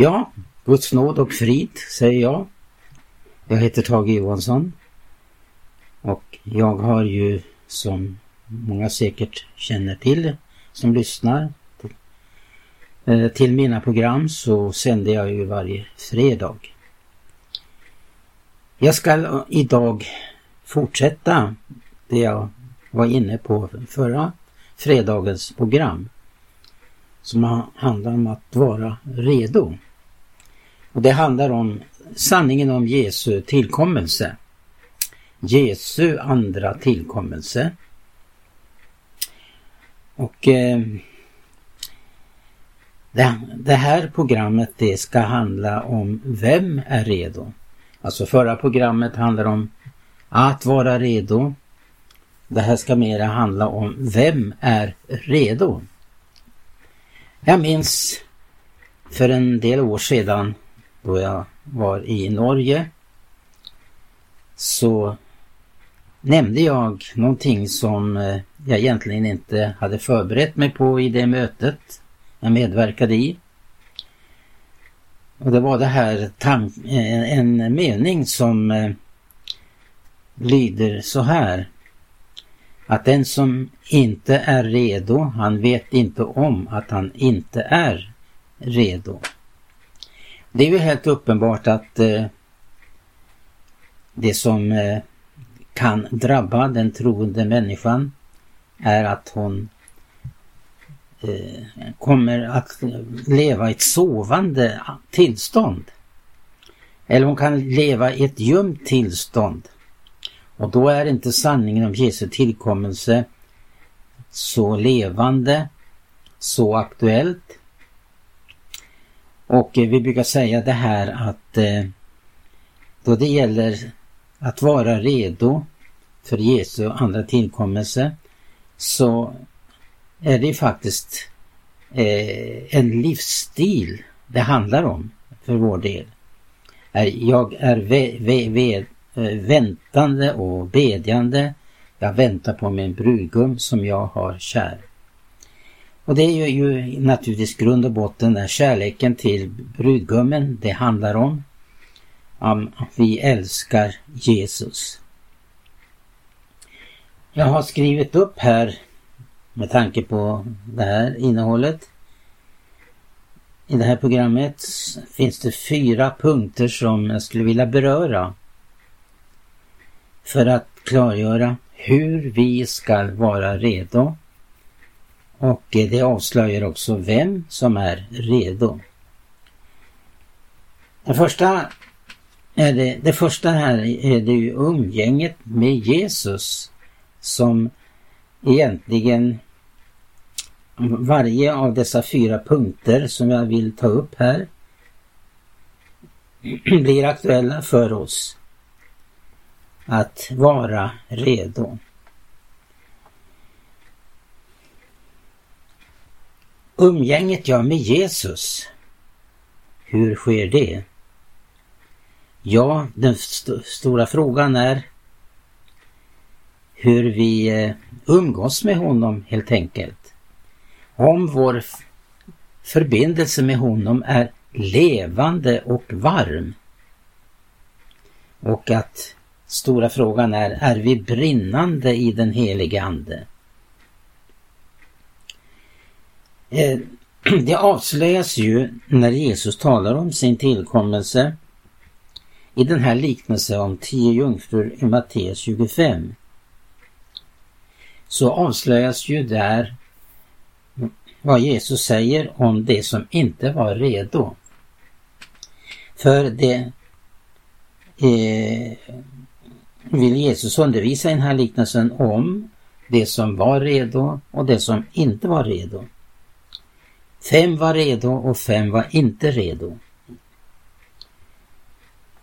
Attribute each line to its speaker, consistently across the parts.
Speaker 1: Ja, Guds nåd och frid säger jag. Jag heter Tage Johansson. Och jag har ju som många säkert känner till som lyssnar till eh, mina program så sänder jag ju varje fredag. Jag ska idag fortsätta det jag var inne på förra fredagens program som handlar om att vara redo. Och Det handlar om sanningen om Jesu tillkommelse. Jesu andra tillkommelse. Och eh, det, det, här programmet det ska handla om vem är redo? Alltså förra programmet handlar om att vara redo. Det här ska mera handla om vem är redo? Jag minns för en del år sedan då jag var i Norge så nämnde jag någonting som eh, jag egentligen inte hade förberett mig på i det mötet jag medverkade i. Och det var det här eh, en mening som eh, lyder så här. Att den som inte är redo, han vet inte om att han inte är redo. Det är ju helt uppenbart att eh, det som eh, kan drabba den troende människan är att hon eh, kommer att leva i ett sovande tillstånd. Eller hon kan leva i ett gömt tillstånd. Och då är inte sanningen om Jesu tillkommelse så levande, så aktuellt. Och eh, vi brukar säga det här att eh, då det gäller att vara redo för Jesu andra tillkommelse så är det faktiskt eh, en livsstil det handlar om för vår del. Jag är ve, ve, ve, väntande och bedjande. Jag väntar på min brudgum som jag har kär. Och det är ju, ju naturligtvis grund och botten där kärleken till brudgummen det handlar om. Om vi älskar Jesus. Jag har skrivit upp här med tanke på det här innehållet. I det här programmet finns det fyra punkter som jag skulle vilja beröra för att klargöra hur vi ska vara redo. Och det avslöjar också vem som är redo. Det första, är det, det första här är det ju umgänget med Jesus som egentligen varje av dessa fyra punkter som jag vill ta upp här blir aktuella för oss att vara redo. Umgänget jag med Jesus, hur sker det? Ja, den st stora frågan är hur vi eh, umgås med honom helt enkelt. Om vår förbindelse med honom är levande och varm. Och att stora frågan är, är vi brinnande i den helige Ande? Eh, Eh, det avslöjas ju när Jesus talar om sin tillkommelse i den här liknelsen om tio jungfrur i Matteus 25. Så avslöjas ju där vad Jesus säger om det som inte var redo. För det eh, vill Jesus undervisa i den här liknelsen om det som var redo och det som inte var redo. Fem var redo och fem var inte redo.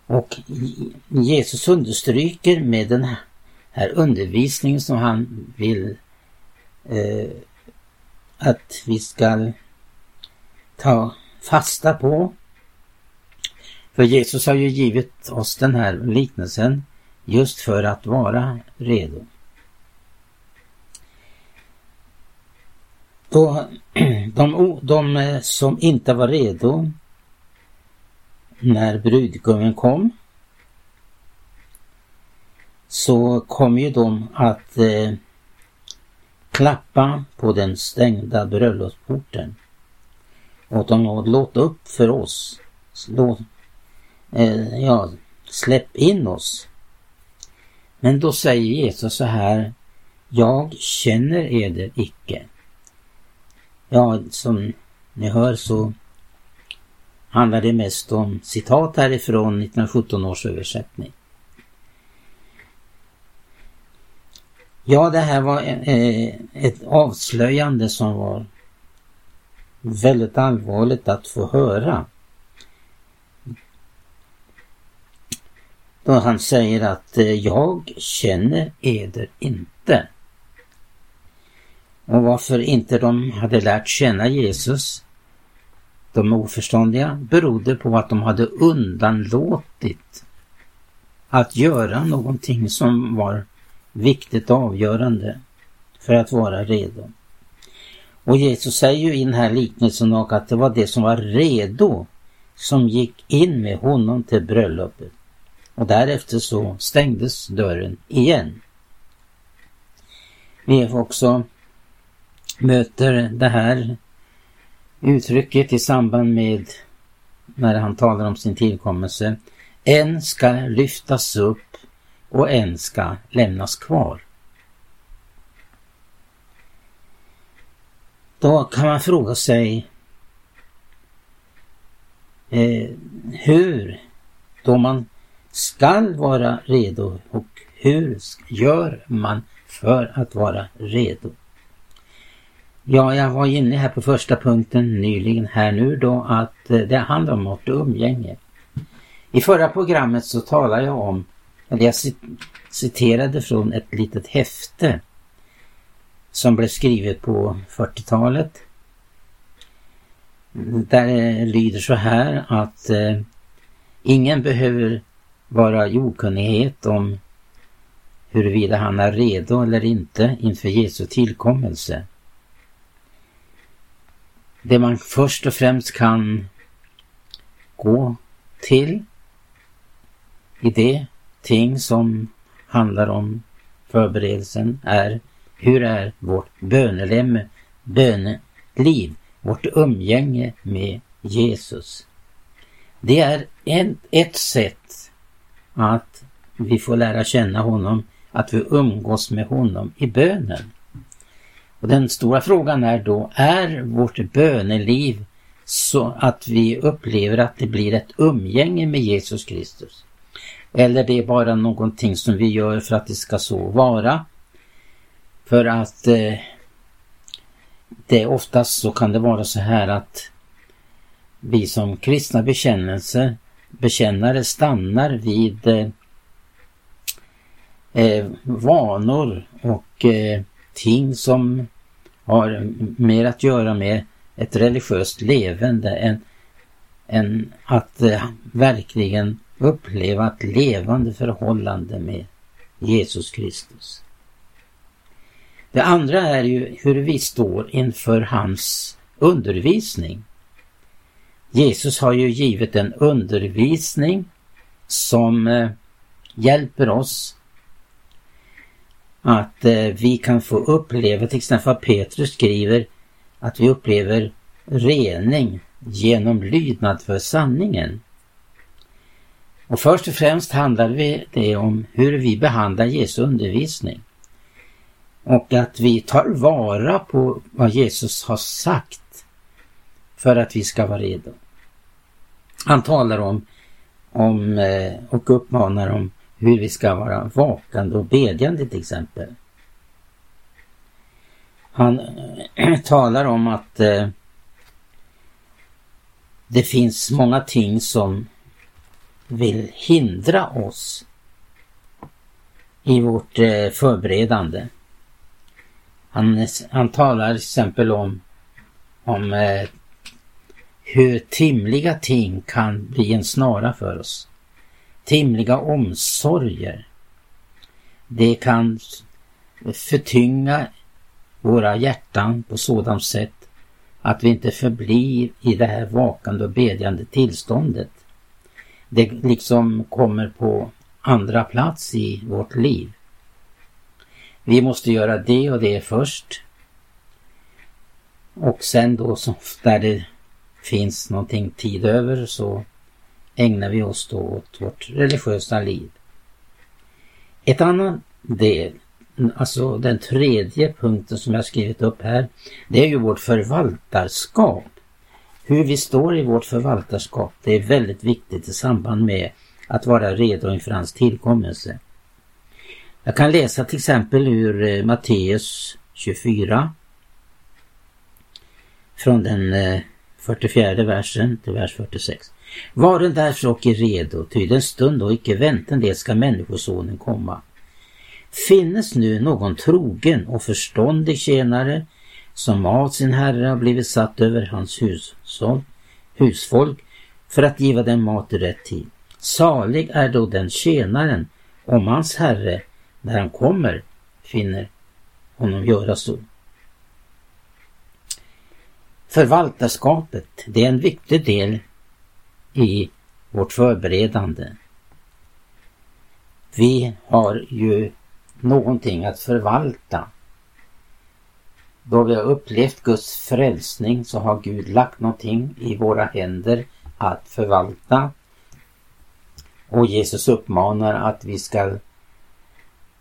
Speaker 1: Och Jesus understryker med den här undervisningen som han vill eh, att vi ska ta fasta på. För Jesus har ju givit oss den här liknelsen just för att vara redo. Då, de, de eh, som inte var redo när brudgummen kom så kom ju de att eh, klappa på den stängda bröllopsporten. Och de sa, låt upp för oss. Låt, eh, ja, släpp in oss. Men då säger Jesus så här, jag känner eder icke. Ja, som ni hör så handlar det mest om citat härifrån 1917 års översättning. Ja, det här var eh, ett avslöjande som var väldigt allvarligt att få höra. Då han säger att eh, jag känner eder inte. Och varför inte de hade lärt känna Jesus, de oförståndiga, berodde på att de hade undanlåtit att göra någonting som var viktigt och avgörande för att vara redo. Och Jesus säger ju i den här liknelsen och att det var det som var redo som gick in med honom till bröllopet. Och därefter så stängdes dörren igen. Vi också möter det här uttrycket i samband med när han talar om sin tillkommelse. En ska lyftas upp och en ska lämnas kvar. Då kan man fråga sig eh, hur, då man skall vara redo och hur gör man för att vara redo? Ja, jag var inne här på första punkten nyligen här nu då att eh, det handlar om vårt umgänge. I förra programmet så talade jag om, eller jag citerade från ett litet häfte som blev skrivet på 40-talet. Där det lyder så här att eh, ingen behöver vara i okunnighet om huruvida han är redo eller inte inför Jesu tillkommelse. Det man först och främst kan gå till i det ting som handlar om förberedelsen är hur är vårt bönelemme, böneliv, vårt umgänge med Jesus. Det är en, ett sätt att vi får lära känna honom, att vi umgås med honom i bönen. Och den stora frågan är då, är vårt böneliv så att vi upplever att det blir ett umgänge med Jesus Kristus? Eller det är bara någonting som vi gör för att det ska så vara? För att eh, det oftast så kan det vara så här att vi som kristna bekännelser, bekännare stannar vid eh, eh, vanor och eh, ting som har mer att göra med ett religiöst levande än, än att eh, verkligen uppleva ett levande förhållande med Jesus Kristus. Det andra är ju hur vi står inför hans undervisning. Jesus har ju givit en undervisning som eh, hjälper oss att eh, vi kan få uppleva, till exempel vad Petrus skriver, att vi upplever rening genom lydnad för sanningen. Och först och främst handlar det om hur vi behandlar Jesu undervisning. Och att vi tar vara på vad Jesus har sagt för att vi ska vara redo. Han talar om, om eh, och uppmanar om hur vi ska vara vakande och bedjande till exempel. Han eh, talar om att eh, det finns många ting som vill hindra oss i vårt eh, förberedande. Han, han talar till exempel om, om hur timliga ting kan bli en snara för oss timliga omsorger. Det kan förtynga våra hjärtan på sådant sätt att vi inte förblir i det här vakande och bedjande tillståndet. det liksom kommer på andra plats i vårt liv. Vi måste göra det och det först. Och sen då så, där det finns någonting tid över så ägnar vi oss då åt vårt religiösa liv. Ett annan del, alltså den tredje punkten som jag skrivit upp här, det är ju vårt förvaltarskap. Hur vi står i vårt förvaltarskap, det är väldigt viktigt i samband med att vara redo inför hans tillkommelse. Jag kan läsa till exempel ur eh, Matteus 24 från den eh, 44 versen till vers 46. Varen därför och redo, ty den stund och icke vänten det ska Människosonen komma. Finnes nu någon trogen och förståndig tjänare som av sin herre har blivit satt över hans hushåll, husfolk för att giva dem mat i rätt tid. Salig är då den tjänaren om hans herre när han kommer finner honom göra så. Förvaltarskapet, det är en viktig del i vårt förberedande. Vi har ju någonting att förvalta. Då vi har upplevt Guds frälsning så har Gud lagt någonting i våra händer att förvalta. Och Jesus uppmanar att vi ska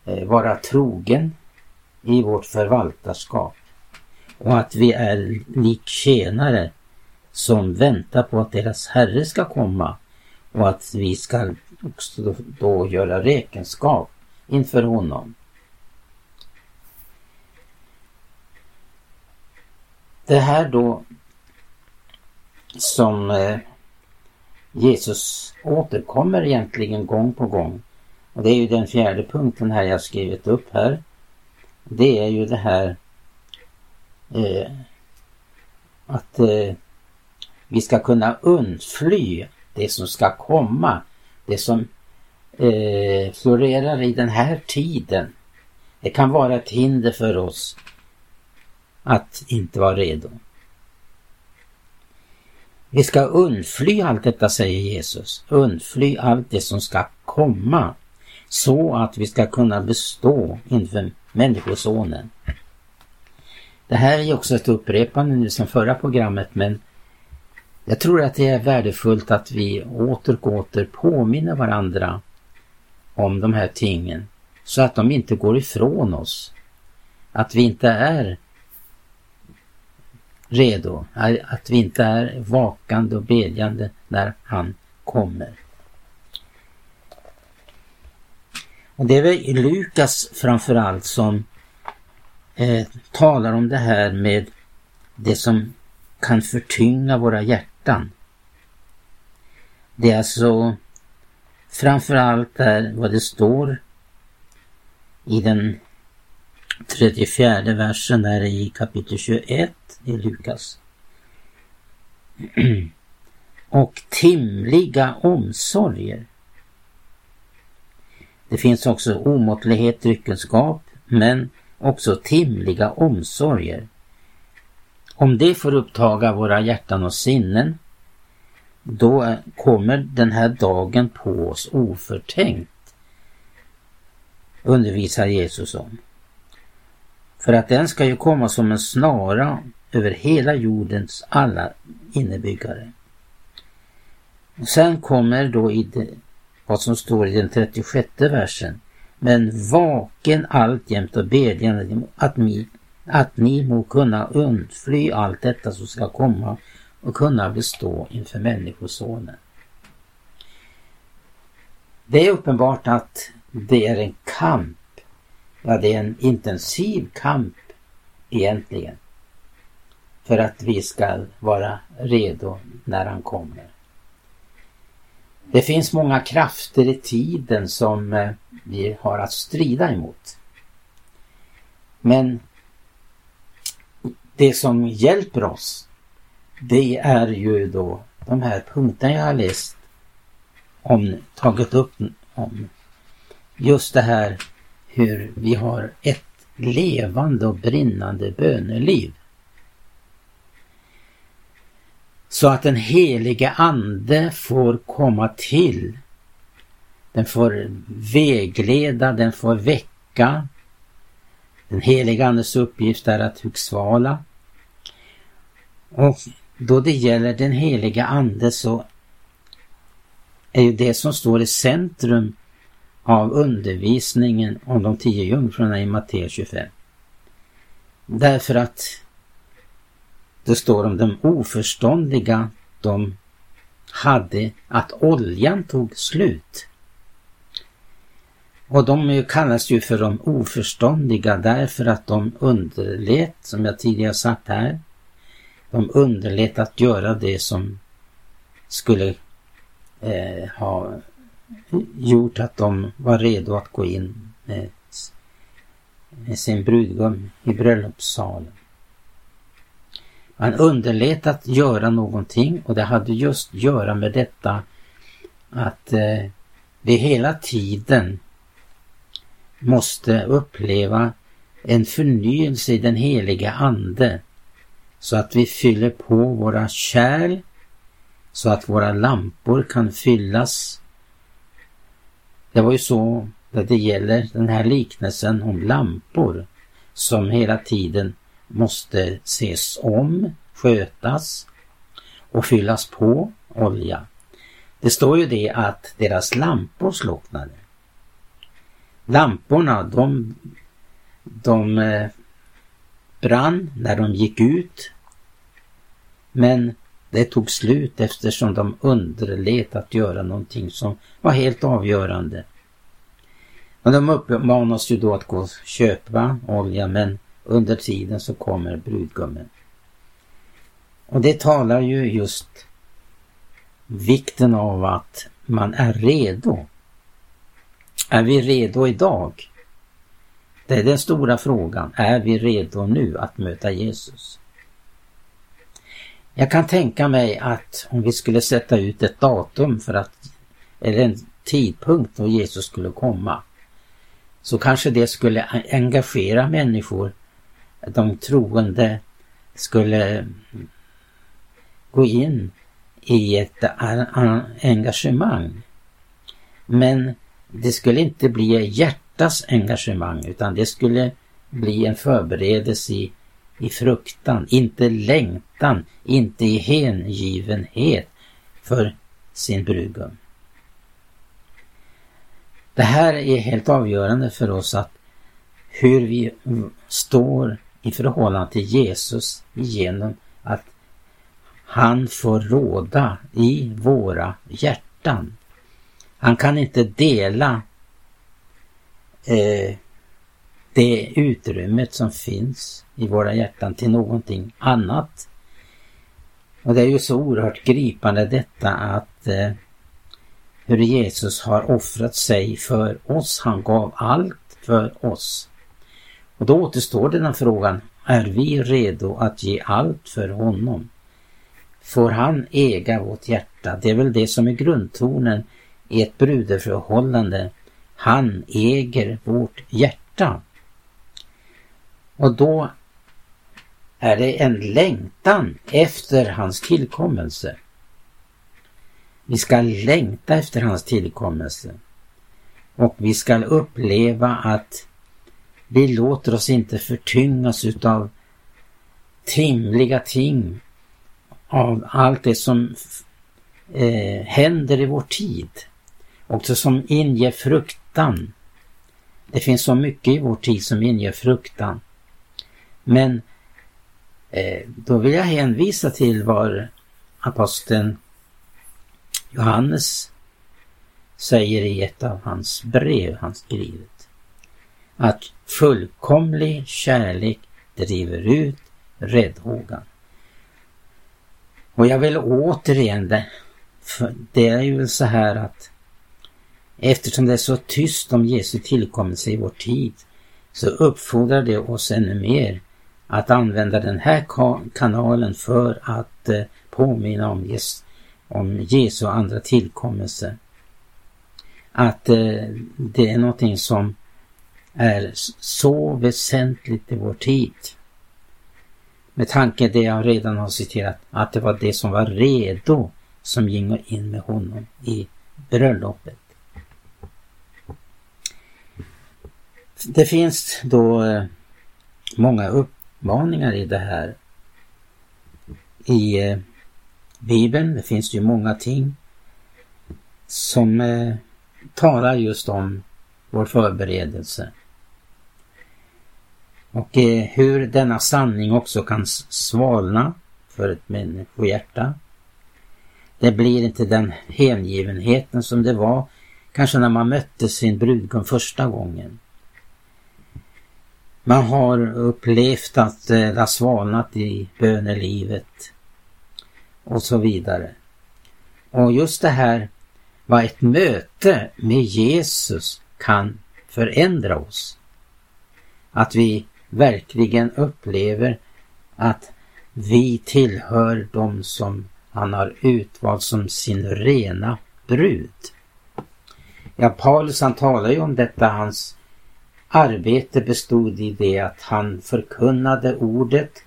Speaker 1: eh, vara trogen i vårt förvaltarskap och att vi är lik tjänare som väntar på att deras Herre ska komma och att vi ska också då, göra räkenskap inför honom. Det här då som eh, Jesus återkommer egentligen gång på gång. Och det är ju den fjärde punkten här jag skrivit upp här. Det är ju det här eh, att eh, vi ska kunna undfly det som ska komma. Det som eh, florerar i den här tiden. Det kan vara ett hinder för oss att inte vara redo. Vi ska undfly allt detta säger Jesus. Undfly allt det som ska komma. Så att vi ska kunna bestå inför Människosonen. Det här är också ett upprepande nu som förra programmet men jag tror att det är värdefullt att vi åter och åter påminner varandra om de här tingen så att de inte går ifrån oss. Att vi inte är redo, att vi inte är vakande och bedjande när han kommer. Och det är väl Lukas framförallt som eh, talar om det här med det som kan förtynga våra hjärtan. Det är alltså framförallt där vad det står i den 34 versen där i kapitel 21 i Lukas. Och timliga omsorger. Det finns också omåttlighet, dryckenskap, men också timliga omsorger. Om det får upptaga våra hjärtan och sinnen, då kommer den här dagen på oss oförtänkt, undervisar Jesus om. För att den ska ju komma som en snara över hela jordens alla innebyggare. Och sen kommer då i det, vad som står i den 36 versen. Men vaken alltjämt och bedjande att ni, att ni må kunna undfly allt detta som ska komma och kunna bestå inför Människosonen. Det är uppenbart att det är en kamp. Ja, det är en intensiv kamp egentligen. För att vi ska vara redo när han kommer. Det finns många krafter i tiden som eh, vi har att strida emot. Men det som hjälper oss det är ju då de här punkterna jag har läst om, tagit upp om. Just det här hur vi har ett levande och brinnande böneliv. Så att den helige ande får komma till. Den får vägleda, den får väcka. Den helige andes uppgift är att hugsvala. Och då det gäller den heliga ande så är ju det som står i centrum av undervisningen om de tio jungfrurna i Matteus 25. Därför att det står om de oförståndiga, de hade att oljan tog slut. Och de kallas ju för de oförståndiga därför att de underlät, som jag tidigare sagt här, de underlät att göra det som skulle eh, ha gjort att de var redo att gå in med, med sin brudgum i bröllopssalen. Man underlät att göra någonting och det hade just att göra med detta att eh, det hela tiden måste uppleva en förnyelse i den heliga Ande så att vi fyller på våra kärl så att våra lampor kan fyllas. Det var ju så när det gäller den här liknelsen om lampor som hela tiden måste ses om, skötas och fyllas på olja. Det står ju det att deras lampor slocknade. Lamporna de, de eh, brann när de gick ut men det tog slut eftersom de underlät att göra någonting som var helt avgörande. Men de uppmanas ju då att gå och köpa olja men under tiden så kommer brudgummen. Och det talar ju just vikten av att man är redo. Är vi redo idag? Det är den stora frågan. Är vi redo nu att möta Jesus? Jag kan tänka mig att om vi skulle sätta ut ett datum för att, eller en tidpunkt då Jesus skulle komma, så kanske det skulle engagera människor. De troende skulle gå in i ett engagemang. Men det skulle inte bli hjärtas engagemang utan det skulle bli en förberedelse i i fruktan, inte längtan, inte i hängivenhet för sin brudgum. Det här är helt avgörande för oss att hur vi står i förhållande till Jesus genom att han får råda i våra hjärtan. Han kan inte dela eh, det utrymmet som finns i våra hjärtan till någonting annat. Och det är ju så oerhört gripande detta att eh, hur Jesus har offrat sig för oss. Han gav allt för oss. Och då återstår den här frågan, är vi redo att ge allt för honom? Får han äga vårt hjärta? Det är väl det som är grundtonen i ett bruderförhållande. Han äger vårt hjärta. Och då är det en längtan efter hans tillkommelse. Vi ska längta efter hans tillkommelse. Och vi ska uppleva att vi låter oss inte förtyngas utav timliga ting, av allt det som eh, händer i vår tid. Också som inger fruktan. Det finns så mycket i vår tid som inger fruktan. Men eh, då vill jag hänvisa till vad aposteln Johannes säger i ett av hans brev han skrivit. Att fullkomlig kärlek driver ut räddhågan. Och jag vill återigen det, för det är ju så här att eftersom det är så tyst om Jesu tillkommelse i vår tid så uppfordrar det oss ännu mer att använda den här kanalen för att eh, påminna om, Jes om Jesu andra tillkommelse. Att eh, det är någonting som är så väsentligt i vår tid. med tanke det jag redan har citerat, att det var det som var redo som gick in med honom i bröllopet. Det finns då eh, många uppmaningar i det här. I eh, Bibeln det finns det ju många ting som eh, talar just om vår förberedelse. Och hur denna sanning också kan svalna för ett människohjärta. Det blir inte den hängivenheten som det var kanske när man mötte sin brudgum första gången. Man har upplevt att det har svalnat i bönelivet och så vidare. Och just det här vad ett möte med Jesus kan förändra oss. Att vi verkligen upplever att vi tillhör dem som han har utvalt som sin rena brud. Ja, Paulus han talar ju om detta, hans arbete bestod i det att han förkunnade ordet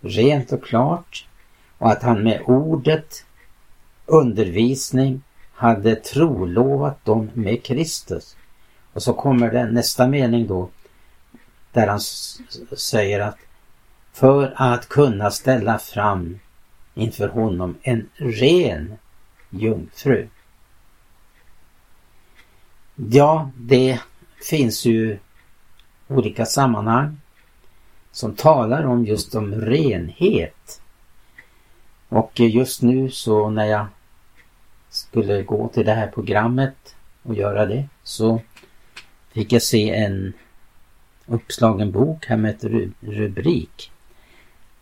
Speaker 1: rent och klart och att han med ordet, undervisning, hade trolovat dem med Kristus. Och så kommer det nästa mening då där han säger att för att kunna ställa fram inför honom en ren jungfru. Ja, det finns ju olika sammanhang som talar om just om renhet. Och just nu så när jag skulle gå till det här programmet och göra det så fick jag se en uppslagen bok här med ett rubrik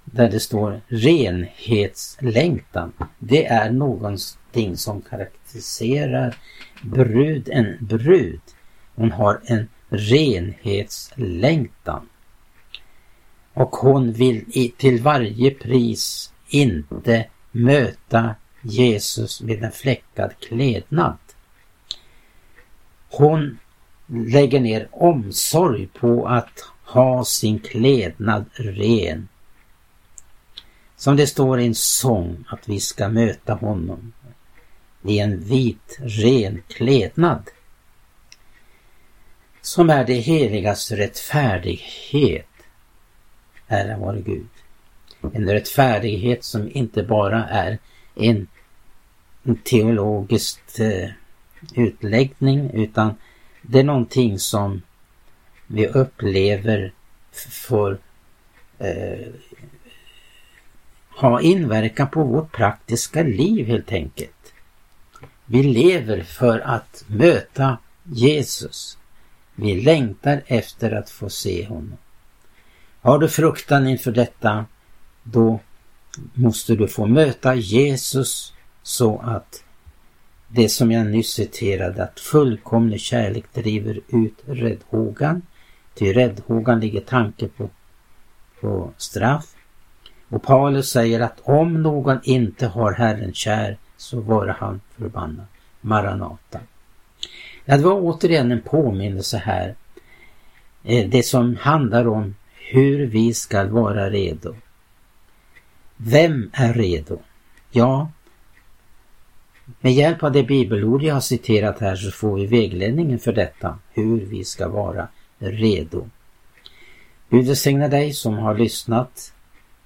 Speaker 1: där det står renhetslängtan. Det är någonting som karaktäriserar brud, en brud. Hon har en renhetslängtan. Och hon vill till varje pris inte möta Jesus med en fläckad klädnad. Hon lägger ner omsorg på att ha sin klädnad ren. Som det står i en sång att vi ska möta honom i en vit ren klädnad. Som är det heligas rättfärdighet. Ära vare Gud. En rättfärdighet som inte bara är en teologisk eh, utläggning utan det är någonting som vi upplever får eh, ha inverkan på vårt praktiska liv helt enkelt. Vi lever för att möta Jesus. Vi längtar efter att få se honom. Har du fruktan inför detta, då måste du få möta Jesus så att det som jag nyss citerade, att fullkomlig kärlek driver ut räddhågan. Till räddhågan ligger tanke på, på straff. Och Paulus säger att om någon inte har Herren kär så vare han förbannad. Maranata. Ja, det var återigen en påminnelse här. Eh, det som handlar om hur vi ska vara redo. Vem är redo? Ja, med hjälp av det bibelord jag har citerat här så får vi vägledningen för detta, hur vi ska vara redo. Gud välsigna dig som har lyssnat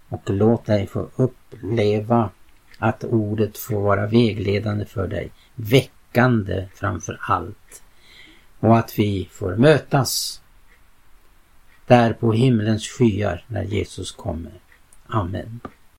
Speaker 1: och låt dig få uppleva att ordet får vara vägledande för dig, väckande framför allt. Och att vi får mötas där på himlens skyar när Jesus kommer. Amen.